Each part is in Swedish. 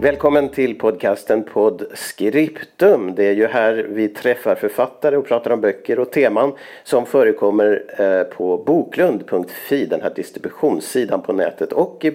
Välkommen till podcasten Podscriptum. Det är ju här vi träffar författare och pratar om böcker och teman som förekommer eh, på boklund.fi, den här distributionssidan på nätet och i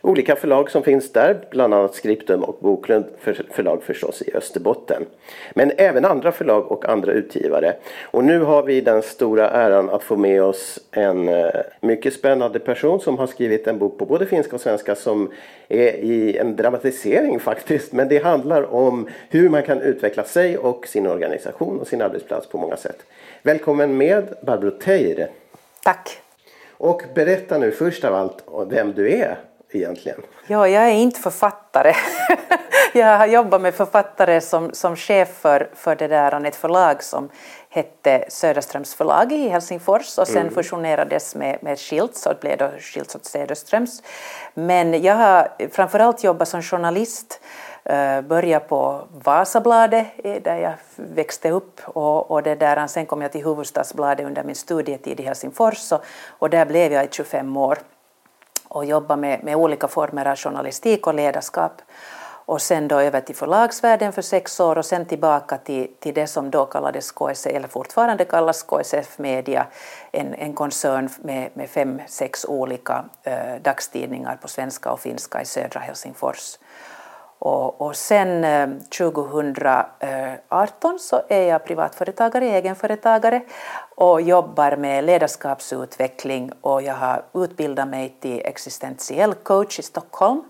olika förlag som finns där, bland annat Skriptum och Boklund förlag förstås i Österbotten. Men även andra förlag och andra utgivare. Och nu har vi den stora äran att få med oss en eh, mycket spännande person som har skrivit en bok på både finska och svenska som är i en dramatisering faktiskt. Men det handlar om hur man kan utveckla sig och sin organisation och sin arbetsplats på många sätt. Välkommen med Barbro Teire. Tack. Och berätta nu först av allt vem du är egentligen. Ja, jag är inte författare. jag har jobbat med författare som, som chef för, för det där, ett förlag som hette Söderströms förlag i Helsingfors och sen mm. fusionerades med, med Schilds och blev då Schilds och Söderströms. Men jag har framförallt jobbat som journalist eh, började på Vasabladet eh, där jag växte upp och, och det där, sen kom jag till Hufvudstadsbladet under min studietid i Helsingfors och, och där blev jag i 25 år och jobbade med, med olika former av journalistik och ledarskap och sen då över till förlagsvärlden för sex år och sen tillbaka till, till det som då kallades KSF, eller fortfarande kallas KSF Media, en, en koncern med, med fem, sex olika eh, dagstidningar på svenska och finska i södra Helsingfors. Och, och sen eh, 2018 så är jag privatföretagare, egenföretagare och jobbar med ledarskapsutveckling och jag har utbildat mig till existentiell coach i Stockholm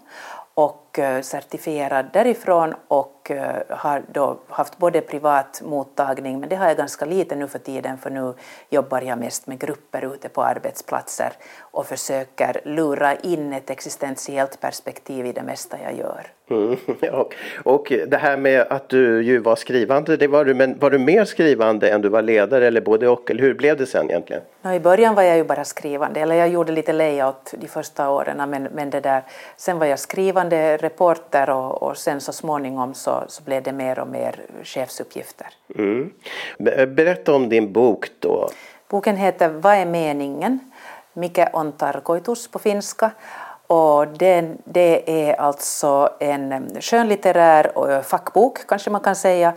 och eh, certifierad därifrån och eh, har då haft både privat mottagning men det har jag ganska lite nu för tiden för nu jobbar jag mest med grupper ute på arbetsplatser och försöker lura in ett existentiellt perspektiv i det mesta jag gör. Mm, ja. Och det här med att du ju var skrivande, det var, du, men var du mer skrivande än du var ledare eller både och? Eller hur blev det sen egentligen? No, I början var jag ju bara skrivande, eller jag gjorde lite layout de första åren men, men det där, sen var jag skrivande reporter och, och sen så småningom så, så blev det mer och mer chefsuppgifter. Mm. Berätta om din bok då. Boken heter Vad är meningen? Mikä on tarkoitus på finska och det, det är alltså en skönlitterär fackbok, kanske man kan säga,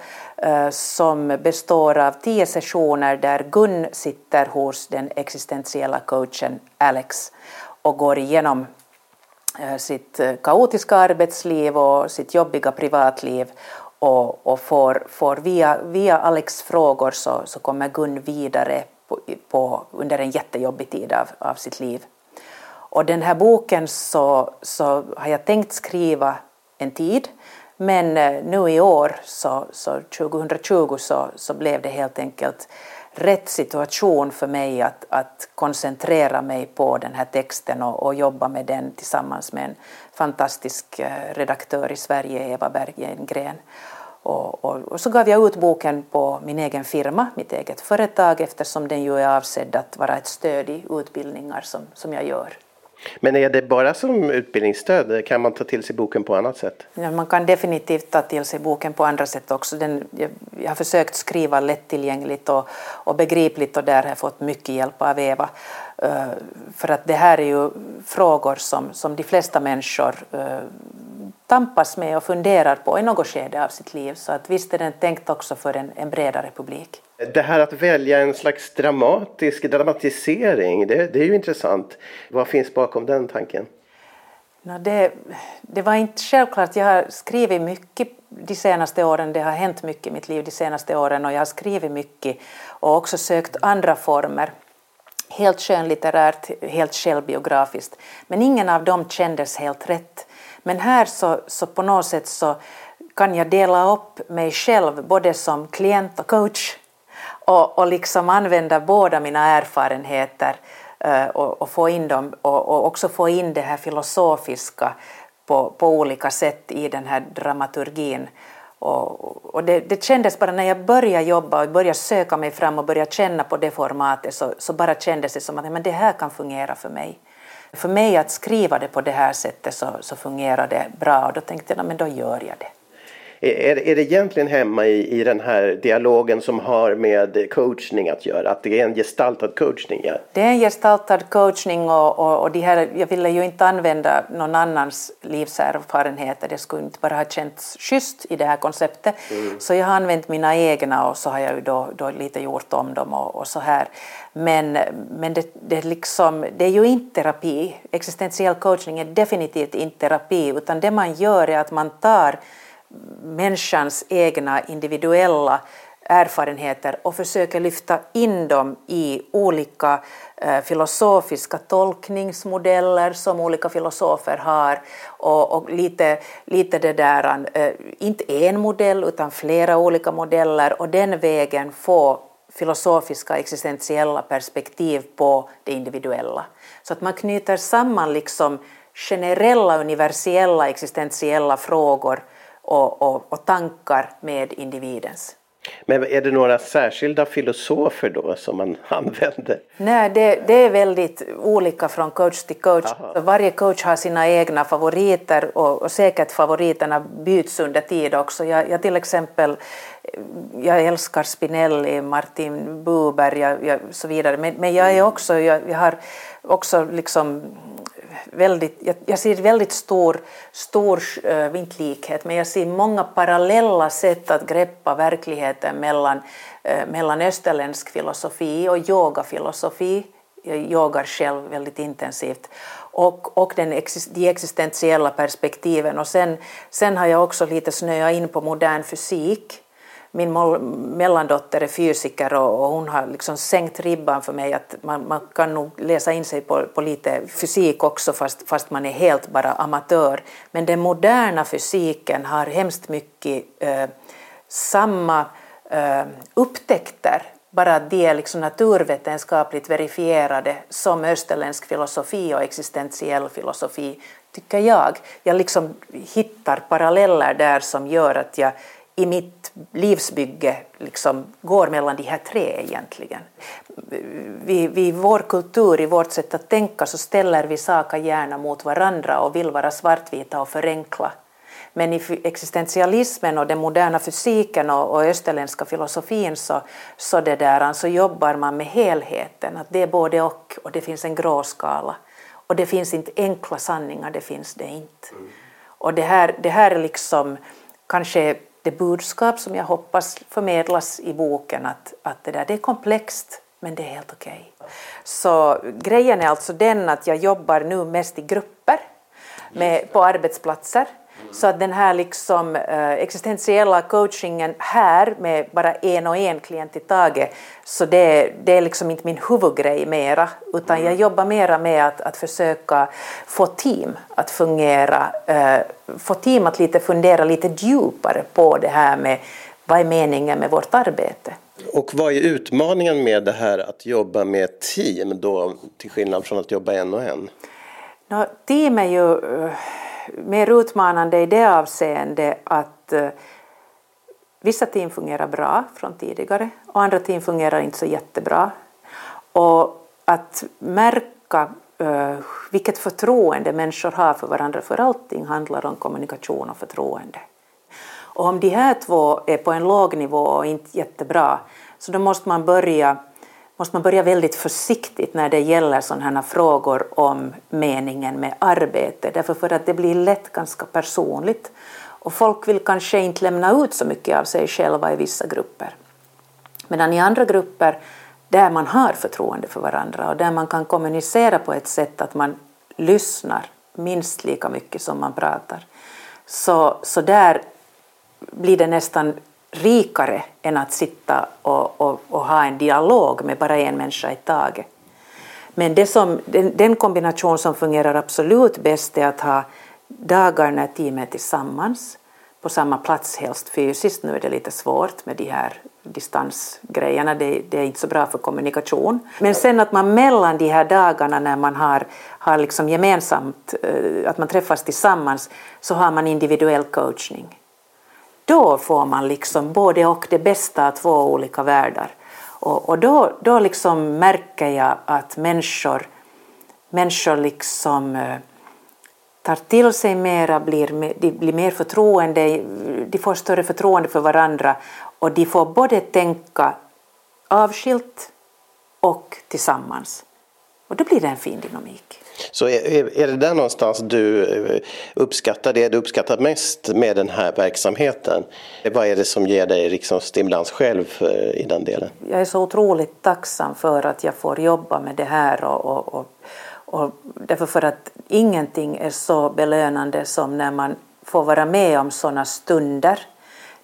som består av tio sessioner där Gun sitter hos den existentiella coachen Alex och går igenom Eh, sitt eh, kaotiska arbetsliv och sitt jobbiga privatliv och, och får, får via, via Alex frågor så, så kommer Gun vidare på, på, under en jättejobbig tid av, av sitt liv. Och den här boken så, så har jag tänkt skriva en tid men eh, nu i år, så, så 2020, så, så blev det helt enkelt rätt situation för mig att, att koncentrera mig på den här texten och, och jobba med den tillsammans med en fantastisk eh, redaktör i Sverige, Eva Berggren. Och, och, och, så gav jag ut boken på min egen firma, mitt eget företag eftersom den ju är avsedd att vara ett stöd i utbildningar som, som jag gör. Men är det bara som utbildningsstöd? Kan man ta till sig boken på annat sätt? Ja, man kan definitivt ta till sig boken på andra sätt också. Den, jag, jag har försökt skriva lättillgängligt och, och begripligt och där har jag fått mycket hjälp av Eva. Uh, för att det här är ju frågor som, som de flesta människor uh, tampas med och funderar på i något skede av sitt liv. Så att visst är den tänkt också för en, en bredare publik. Det här att välja en slags dramatisk dramatisering, det, det är ju intressant. Vad finns bakom den tanken? No, det, det var inte självklart. Jag har skrivit mycket de senaste åren. Det har hänt mycket i mitt liv de senaste åren och jag har skrivit mycket och också sökt andra former. Helt skönlitterärt, helt självbiografiskt. Men ingen av dem kändes helt rätt. Men här så, så på något sätt så kan jag dela upp mig själv både som klient och coach och, och liksom använda båda mina erfarenheter eh, och, och, få in dem och, och, också få in det här filosofiska på, på olika sätt i den här dramaturgin. och, och det, det kändes bara när jag började jobba och började söka mig fram och började känna på det formatet så, så bara kändes det som att men det här kan fungera för mig. För mig att skriva det på det här sättet så, så fungerar det bra och då tänkte jag men då gör jag det. Är, är det egentligen hemma i, i den här dialogen som har med coachning att göra? Att det är en gestaltad coachning? Ja? Det är en gestaltad coachning och, och, och de här, jag ville ju inte använda någon annans livserfarenheter. Det skulle inte bara ha känts schysst i det här konceptet. Mm. Så jag har använt mina egna och så har jag ju då, då lite gjort om dem och, och så här. Men, men det, det, liksom, det är ju inte terapi. Existentiell coachning är definitivt inte terapi utan det man gör är att man tar människans egna individuella erfarenheter och försöker lyfta in dem i olika eh, filosofiska tolkningsmodeller som olika filosofer har och, och lite, lite det där, eh, inte en modell utan flera olika modeller och den vägen få filosofiska existentiella perspektiv på det individuella. Så att man knyter samman liksom generella universella existentiella frågor och, och, och tankar med individens. Men är det några särskilda filosofer då som man använder? Nej, det, det är väldigt olika från coach till coach. Aha. Varje coach har sina egna favoriter och, och säkert favoriterna byts under tid också. Jag, jag till exempel jag älskar Spinelli, Martin Buber jag, så vidare. Men, men jag är också, jag, jag har också liksom väldigt, jag, jag ser väldigt stor, stor eh, äh, inte likhet, men jag ser många parallella sätt att greppa verkligheten mellan, äh, mellan österländsk filosofi och yogafilosofi. Jag yogar själv väldigt intensivt. Och, och den, de existentiella perspektiven. Och sen, sen har jag också lite snöat in på modern fysik min mellandotter är fysiker och, hon har liksom sänkt ribban för mig att man, man kan nog läsa in sig på, på lite fysik också fast, fast, man är helt bara amatör. Men den moderna fysiken har hemskt mycket eh, samma eh, upptäckter bara att de är liksom naturvetenskapligt verifierade som österländsk filosofi och existentiell filosofi, tycker jag. Jag liksom hittar paralleller där som gör att jag i mitt livsbygge liksom går mellan de här tre egentligen. Vi, vi, I vår kultur, i vårt sätt att tänka, så ställer vi saker gärna mot varandra och vill vara svartvita och förenkla. Men i existentialismen och den moderna fysiken och, och österländska filosofin så, så, det där, så jobbar man med helheten, att det är både och och det finns en gråskala. Och det finns inte enkla sanningar, det finns det inte. Och det här, det här är liksom kanske det budskap som jag hoppas förmedlas i boken att, att det, där, det är komplext men det är helt okej. Okay. Så grejen är alltså den att jag jobbar nu mest i grupper med, på arbetsplatser så att den här liksom, eh, existentiella coachingen här med bara en och en klient i taget, så det, det är liksom inte min huvudgrej mera, utan jag jobbar mera med att, att försöka få team att fungera, eh, få team att lite fundera lite djupare på det här med vad är meningen med vårt arbete. Och vad är utmaningen med det här att jobba med team då, till skillnad från att jobba en och en? No, team är ju eh, mer utmanande i det avseende att eh, vissa team fungerar bra från tidigare och andra team fungerar inte så jättebra. Och att märka eh, vilket förtroende människor har för varandra, för allting handlar om kommunikation och förtroende. Och om de här två är på en låg nivå och inte jättebra, så då måste man börja måste man börja väldigt försiktigt när det gäller sådana här frågor om meningen med arbete, därför för att det blir lätt ganska personligt och folk vill kanske inte lämna ut så mycket av sig själva i vissa grupper. Medan i andra grupper där man har förtroende för varandra och där man kan kommunicera på ett sätt att man lyssnar minst lika mycket som man pratar, så, så där blir det nästan rikare än att sitta och, och, och, ha en dialog med bara en människa i taget. Men det som, den, den kombination som fungerar absolut bäst är att ha dagar när teamet är tillsammans på samma plats, helst fysiskt. Nu är det lite svårt med de här distansgrejerna, det, det, är inte så bra för kommunikation. Men sen att man mellan de här dagarna när man har, har liksom gemensamt, eh, att man träffas tillsammans, så har man individuell coachning då får man liksom både och det bästa av två olika världar. Och, och då, då liksom märker jag att människor, människor liksom eh, tar till sig mera, blir, de blir mer förtroende, de får större förtroende för varandra och de får både tänka avskilt och tillsammans. Och då blir det en fin dynamik. Så är, är det där någonstans du eh, uppskattar det du uppskattar mest med den här verksamheten? Vad är det som ger dig liksom stimulans själv eh, i den delen? Jag är så otroligt tacksam för att jag får jobba med det här och, och, och, och därför för att ingenting är så belönande som när man får vara med om sådana stunder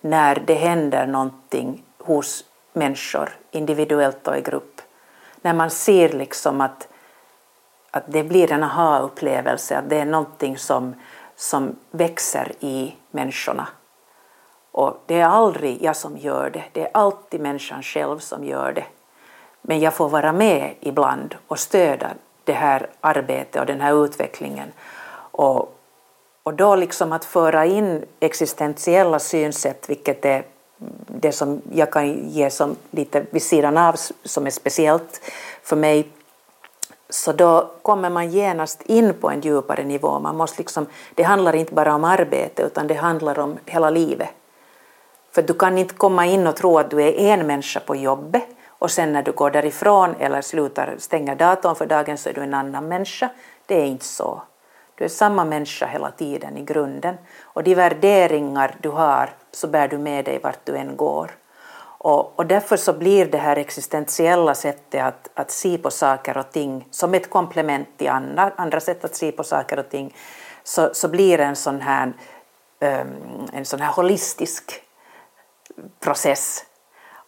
när det händer någonting hos människor individuellt och i grupp. När man ser liksom att att det blir en aha-upplevelse, att det är någonting som, som växer i människorna. Och det är aldrig jag som gör det, det är alltid människan själv som gör det. Men jag får vara med ibland och stödja det här arbetet och den här utvecklingen. Och, och då liksom att föra in existentiella synsätt, vilket är det som jag kan ge som lite vid sidan av som är speciellt för mig så då kommer man genast in på en djupare nivå. Man måste liksom, det handlar inte bara om arbete utan det handlar om hela livet. För du kan inte komma in och tro att du är en människa på jobbet och sen när du går därifrån eller slutar stänga datorn för dagen så är du en annan människa. Det är inte så. Du är samma människa hela tiden i grunden och de värderingar du har så bär du med dig vart du än går. Och, och därför så blir det här existentiella sättet att, att se på saker och ting som ett komplement till andra, andra sätt att se på saker och ting så, så blir det en sån här, um, en sån här holistisk process.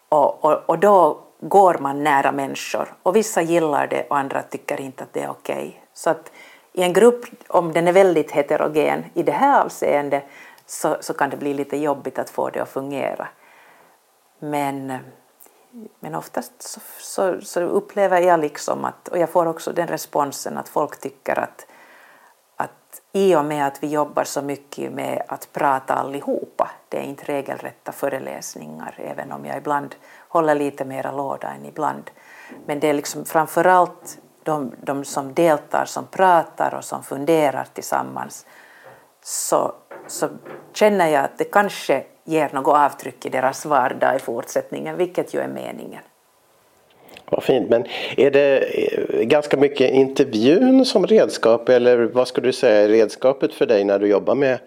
Och, och, och, då går man nära människor och vissa gillar det och andra tycker inte att det är okej. Okay. Så att i en grupp, om den är väldigt heterogen i det här avseendet så, så kan det bli lite jobbigt att få det att fungera. Men, men oftast så, så, så, upplever jag liksom att, och jag får också den responsen att folk tycker att, att i och med att vi jobbar så mycket med att prata allihopa, det är inte regelrätta föreläsningar, även om jag ibland håller lite mera låda än ibland. Men det är liksom framförallt de, de som deltar, som pratar och som funderar tillsammans, så, så känner jag att det kanske ger något avtryck i deras vardag i fortsättningen, vilket ju är meningen. Vad fint, men är det eh, ganska mycket intervjun som redskap eller vad skulle du säga är redskapet för dig när du jobbar med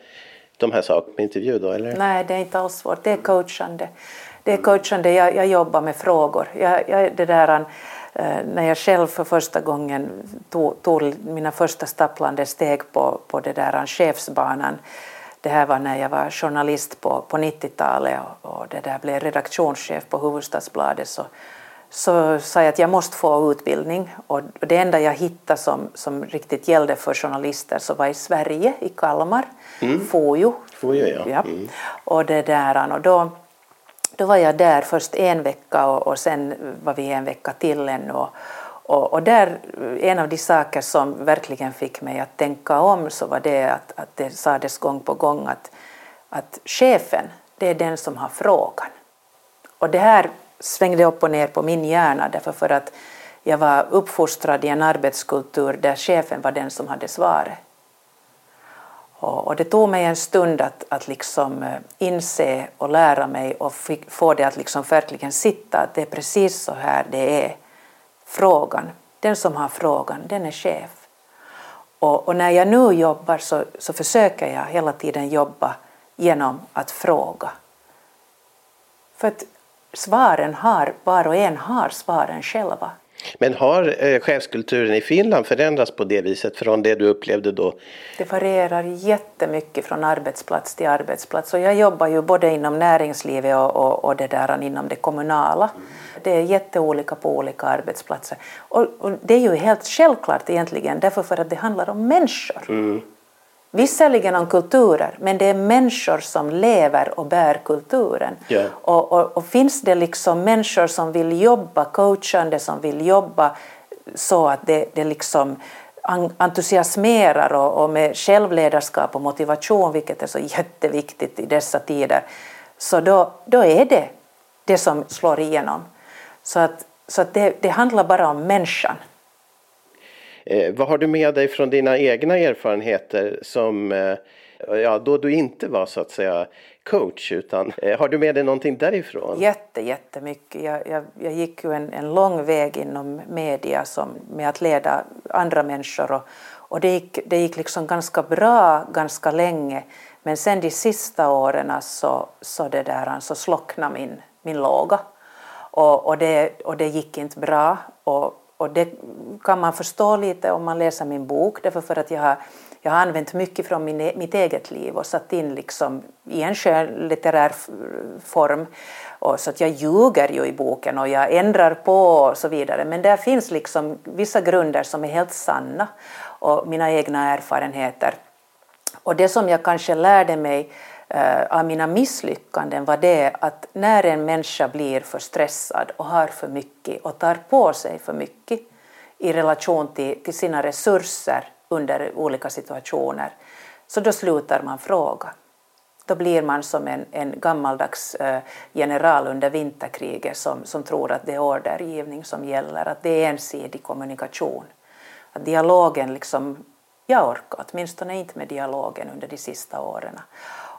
de här sakerna med intervju då? Eller? Nej, det är inte alls svårt, det är coachande. Det är coachande, jag, jag jobbar med frågor. Jag, jag, det där, eh, när jag själv för första gången tog, tog mina första stapplande steg på, på det där chefsbanan det här var när jag var journalist på, på 90-talet och, och, det där blev redaktionschef på Hufvudstadsbladet så, så sa jag att jag måste få utbildning och det enda jag hittade som, som riktigt gällde för journalister så var i Sverige, i Kalmar, mm. FOJO. FOJO ja. ja. Mm. Och, det där, och då, då var jag där först en vecka och, och sen var vi en vecka till ännu. Och, och, och, där, eh, en av de saker som verkligen fick mig att tänka om så var det att, att det sades gång på gång att, att chefen, det är den som har frågan. Och det här svängde upp och ner på min hjärna därför för att jag var uppfostrad i en arbetskultur där chefen var den som hade svaret. Och, och det tog mig en stund att, att liksom eh, inse och lära mig och fick, få det att liksom verkligen sitta att det är precis så här det är frågan, den som har frågan, den är chef. Och, och när jag nu jobbar så, så försöker jag hela tiden jobba genom att fråga. För att svaren har, var och en har svaren själva. Men har eh, chefskulturen i Finland förändrats på det viset från det du upplevde då? Det varierar jättemycket från arbetsplats till arbetsplats och jag jobbar ju både inom näringslivet och, och, och det där inom det kommunala. Det är jätteolika på olika arbetsplatser och, och, det är ju helt självklart egentligen därför för att det handlar om människor. Mm. Visserligen om kulturer, men det är människor som lever och bär kulturen. Yeah. Och, och, och, finns det liksom människor som vill jobba coachande, som vill jobba så att det, det liksom entusiasmerar och, och med självledarskap och motivation, vilket är så jätteviktigt i dessa tider, så då, då är det det som slår igenom. Så att, så att det, det handlar bara om människan. Eh, vad har du med dig från dina egna erfarenheter som eh, ja, då du inte var så att säga coach utan eh, har du med dig någonting därifrån? Jätte, jättemycket. Jag, jag, jag gick ju en, en lång väg inom media som, med att leda andra människor och, och det, gick, det gick liksom ganska bra ganska länge men sen de sista åren så, så, det där, så slocknade min, min låga och, och, det, och det gick inte bra och, och det kan man förstå lite om man läser min bok därför för att jag har jag har använt mycket från min, e, mitt eget liv och satt in liksom i en skönlitterär form. Och så att jag ljuger ju i boken och jag ändrar på och så vidare. Men där finns liksom vissa grunder som är helt sanna och mina egna erfarenheter. Och det som jag kanske lärde mig Eh, av mina misslyckanden var det att när en människa blir för stressad och har för mycket och tar på sig för mycket i relation till, till sina resurser under olika situationer, så då slutar man fråga. Då blir man som en, en gammaldags eh, general under vinterkriget som, som tror att det är ordergivning som gäller, att det är ensidig kommunikation. Att dialogen liksom, jag orkar åtminstone inte med dialogen under de sista åren.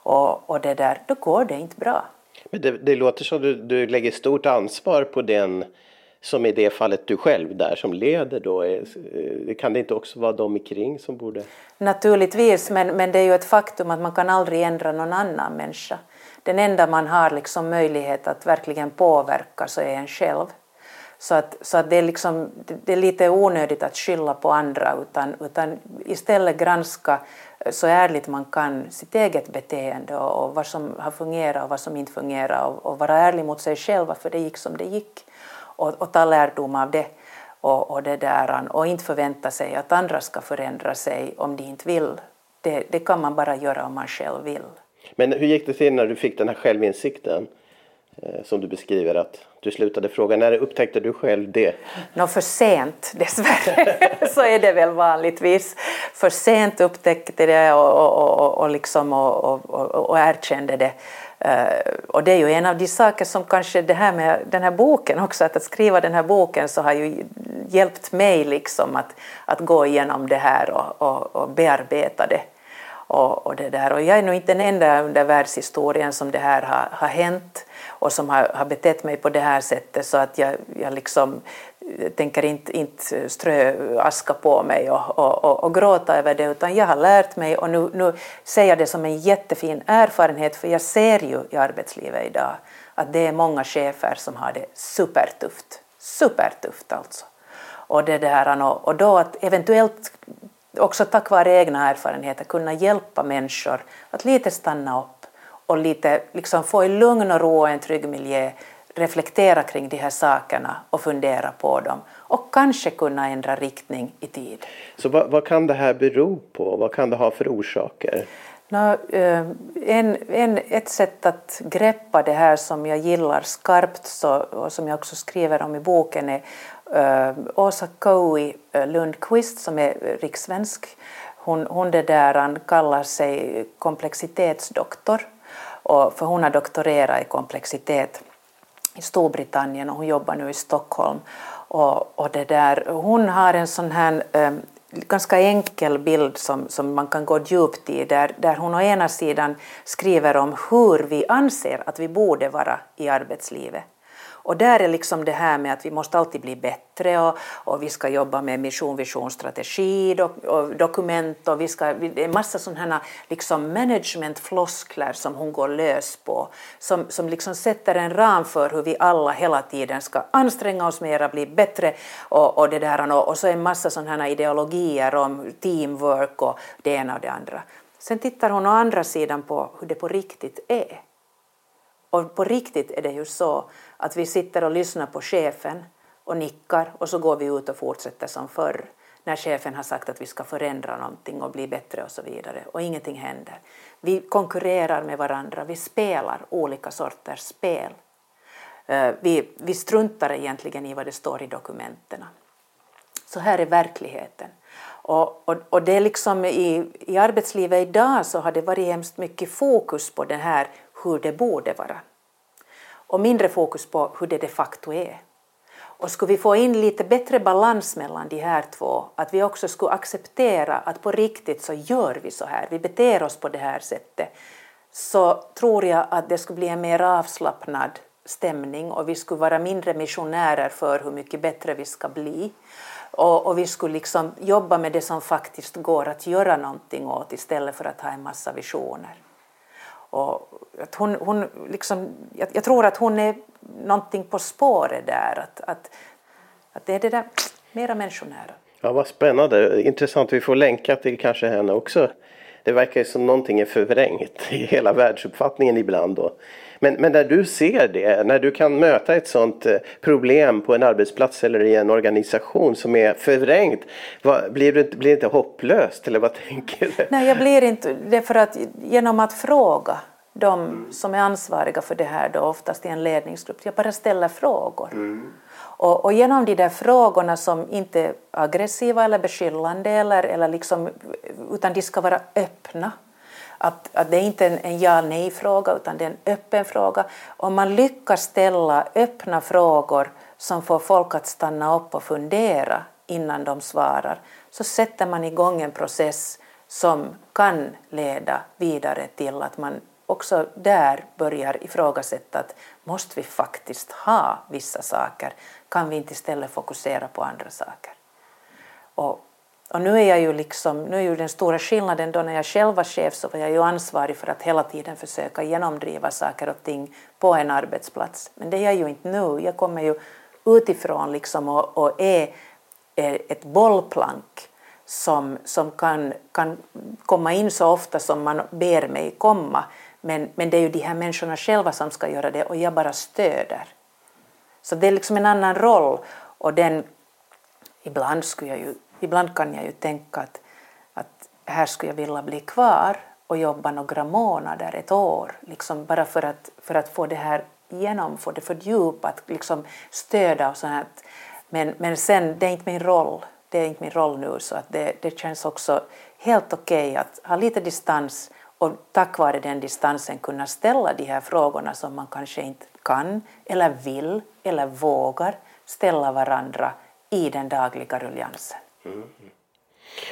Och, och det där, då går det inte bra. Men det, det låter som du, du lägger stort ansvar på den som i det fallet du själv där som leder då, är, kan det inte också vara de omkring som borde? Naturligtvis, men, men det är ju ett faktum att man kan aldrig ändra någon annan människa. Den enda man har liksom möjlighet att verkligen påverka så är en själv. Så att, så att det, är liksom, det är lite onödigt att skylla på andra utan, utan istället granska så ärligt man kan sitt eget beteende och, och vad som har fungerat och vad som inte fungerar och, och vara ärlig mot sig själv för det gick som det gick och, och ta lärdom av det och, och, det där, och inte förvänta sig att andra ska förändra sig om de inte vill. Det, det kan man bara göra om man själv vill. Men hur gick det till när du fick den här självinsikten? Eh, som du beskriver att du slutade fråga. När upptäckte du själv det? Nå för sent dessvärre, så är det väl vanligtvis. För sent upptäckte det och, och, och, och, liksom och, och, och erkände det. Eh, och det är ju en av de saker som kanske det här med den här boken också, att, att skriva den här boken så har ju hjälpt mig liksom att, att gå igenom det här och, och, och bearbeta det. Och, och, det där. och jag är nog inte den enda under världshistorien som det här har, har hänt och som har, har betett mig på det här sättet så att jag, jag liksom eh, tänker inte, inte strö aska på mig och, och, och, gråta över det utan jag har lärt mig och nu, nu ser jag det som en jättefin erfarenhet för jag ser ju i arbetslivet idag att det är många chefer som har det supertufft. Supertufft alltså. Och, det där, och då att eventuellt också tack vare egna erfarenheter kunna hjälpa människor att lite stanna upp och lite liksom få i lugn och ro och en trygg miljö reflektera kring de här sakerna och fundera på dem och kanske kunna ändra riktning i tid. Så vad, vad kan det här bero på? Vad kan det ha för orsaker? No, eh, en, en, ett sätt att greppa det här som jag gillar skarpt så, och som jag också skriver om i boken är uh, Åsa Koui Lundqvist som är rikssvensk. Hon, hon det där, kallar sig komplexitetsdoktor och, för hon har doktorerat i komplexitet i Storbritannien och hon jobbar nu i Stockholm. Och, och det där, hon har en sån här eh, ganska enkel bild som, som man kan gå djupt i där, där hon å ena sidan skriver om hur vi anser att vi borde vara i arbetslivet och där är liksom det här med att vi måste alltid bli bättre och, och vi ska jobba med mission, vision, strategi dok, och dokument och vi ska, det är en massa sådana liksom managementfloskler som hon går lös på som, som liksom sätter en ram för hur vi alla hela tiden ska anstränga oss mera, bli bättre och, och det där och, och så en massa sådana ideologier om teamwork och det ena och det andra. Sen tittar hon å andra sidan på hur det på riktigt är. Och på riktigt är det ju så att vi sitter och lyssnar på chefen och nickar och så går vi ut och fortsätter som förr när chefen har sagt att vi ska förändra någonting och bli bättre och så vidare och ingenting händer. Vi konkurrerar med varandra, vi spelar olika sorters spel. Eh, vi, vi struntar egentligen i vad det står i dokumenten. Så här är verkligheten. Och, och, och, det är liksom i, i arbetslivet idag så har det varit hemskt mycket fokus på det här hur det borde vara och mindre fokus på hur det de facto är. Och skulle vi få in lite bättre balans mellan de här två, att vi också skulle acceptera att på riktigt så gör vi så här, vi beter oss på det här sättet, så tror jag att det skulle bli en mer avslappnad stämning och vi skulle vara mindre missionärer för hur mycket bättre vi ska bli. Och, och, vi skulle liksom jobba med det som faktiskt går att göra någonting åt istället för att ha en massa visioner. Och att hon, hon liksom, jag, jag, tror att hon är någonting på spåret där, att, att, att det är det där mera människonära. Ja, vad spännande. Intressant. Vi får länka till kanske henne också. Det verkar ju som någonting är förvrängt i hela världsuppfattningen ibland. Då. Men, men när du ser det, när du kan möta ett sådant eh, problem på en arbetsplats eller i en organisation som är förvrängt, vad, blir, du, blir det inte hopplöst eller vad tänker du? Nej, jag blir inte det för att genom att fråga de som är ansvariga för det här då oftast i en ledningsgrupp, jag bara ställer frågor. Mm. Och, och, genom de där frågorna som inte är aggressiva eller beskyllande eller, eller liksom, utan de ska vara öppna att, att det är inte en, en ja nej fråga utan det är en öppen fråga. Om man lyckas ställa öppna frågor som får folk att stanna upp och fundera innan de svarar så sätter man igång en process som kan leda vidare till att man också där börjar ifrågasätta att måste vi faktiskt ha vissa saker? Kan vi inte istället fokusera på andra saker? Och och nu är jag ju liksom, nu är ju den stora skillnaden då när jag själv var chef så var jag ju ansvarig för att hela tiden försöka genomdriva saker och ting på en arbetsplats. Men det är jag ju inte nu. Jag kommer ju utifrån liksom och, och är ett bollplank som, som kan, kan komma in så ofta som man ber mig komma. Men, men det är ju de här människorna själva som ska göra det och jag bara stöder. Så det är liksom en annan roll och den, ibland skulle jag ju ibland kan jag ju tänka att, att här skulle jag vilja bli kvar och jobba några månader, ett år, liksom bara för att, för att få det här igenom, få det fördjupat, liksom stöda och sånt. Men, men sen, det är inte min roll. Det är inte min roll nu, så att det, det känns också helt okej okay att ha lite distans och tack vare den distansen kunna ställa de här frågorna som man kanske inte kan eller vill eller vågar ställa varandra i den dagliga ruljansen.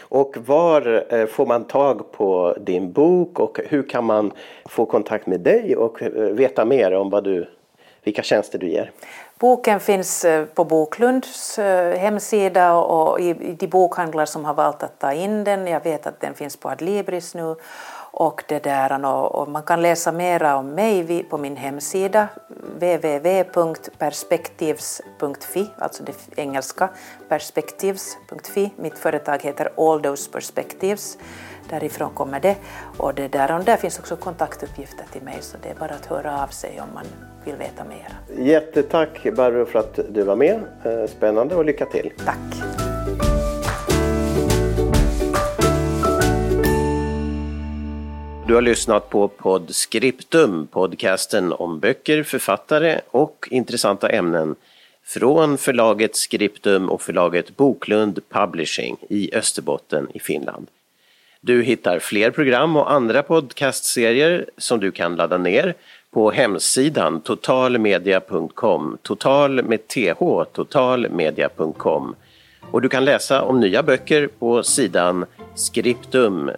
Och var eh, får man tag på din bok och hur kan man få kontakt med dig och eh, veta mer om vad du, vilka tjänster du ger? Boken finns eh, på Boklunds hemsida och i de bokhandlar som har valt att ta in den. Jag vet att den finns på Adlibris nu och, det där, och man kan läsa mera om mig på min hemsida www.perspectives.fi, alltså det engelska perspectives.fi. Mitt företag heter All Those Perspectives. Därifrån kommer det. Och det där, och där finns också kontaktuppgifter till mig så det är bara att höra av sig om man vill veta mer. Jättetack Barbro för att du var med. Eh, spännande och lycka till. Tack. Du har lyssnat på Podscriptum, podcasten om böcker, författare och intressanta ämnen från förlaget Scriptum och förlaget Boklund Publishing i Österbotten i Finland. Du hittar fler program och andra podcastserier som du kan ladda ner på hemsidan totalmedia.com, total med th, totalmedia.com. Och du kan läsa om nya böcker på sidan skriptum.fi.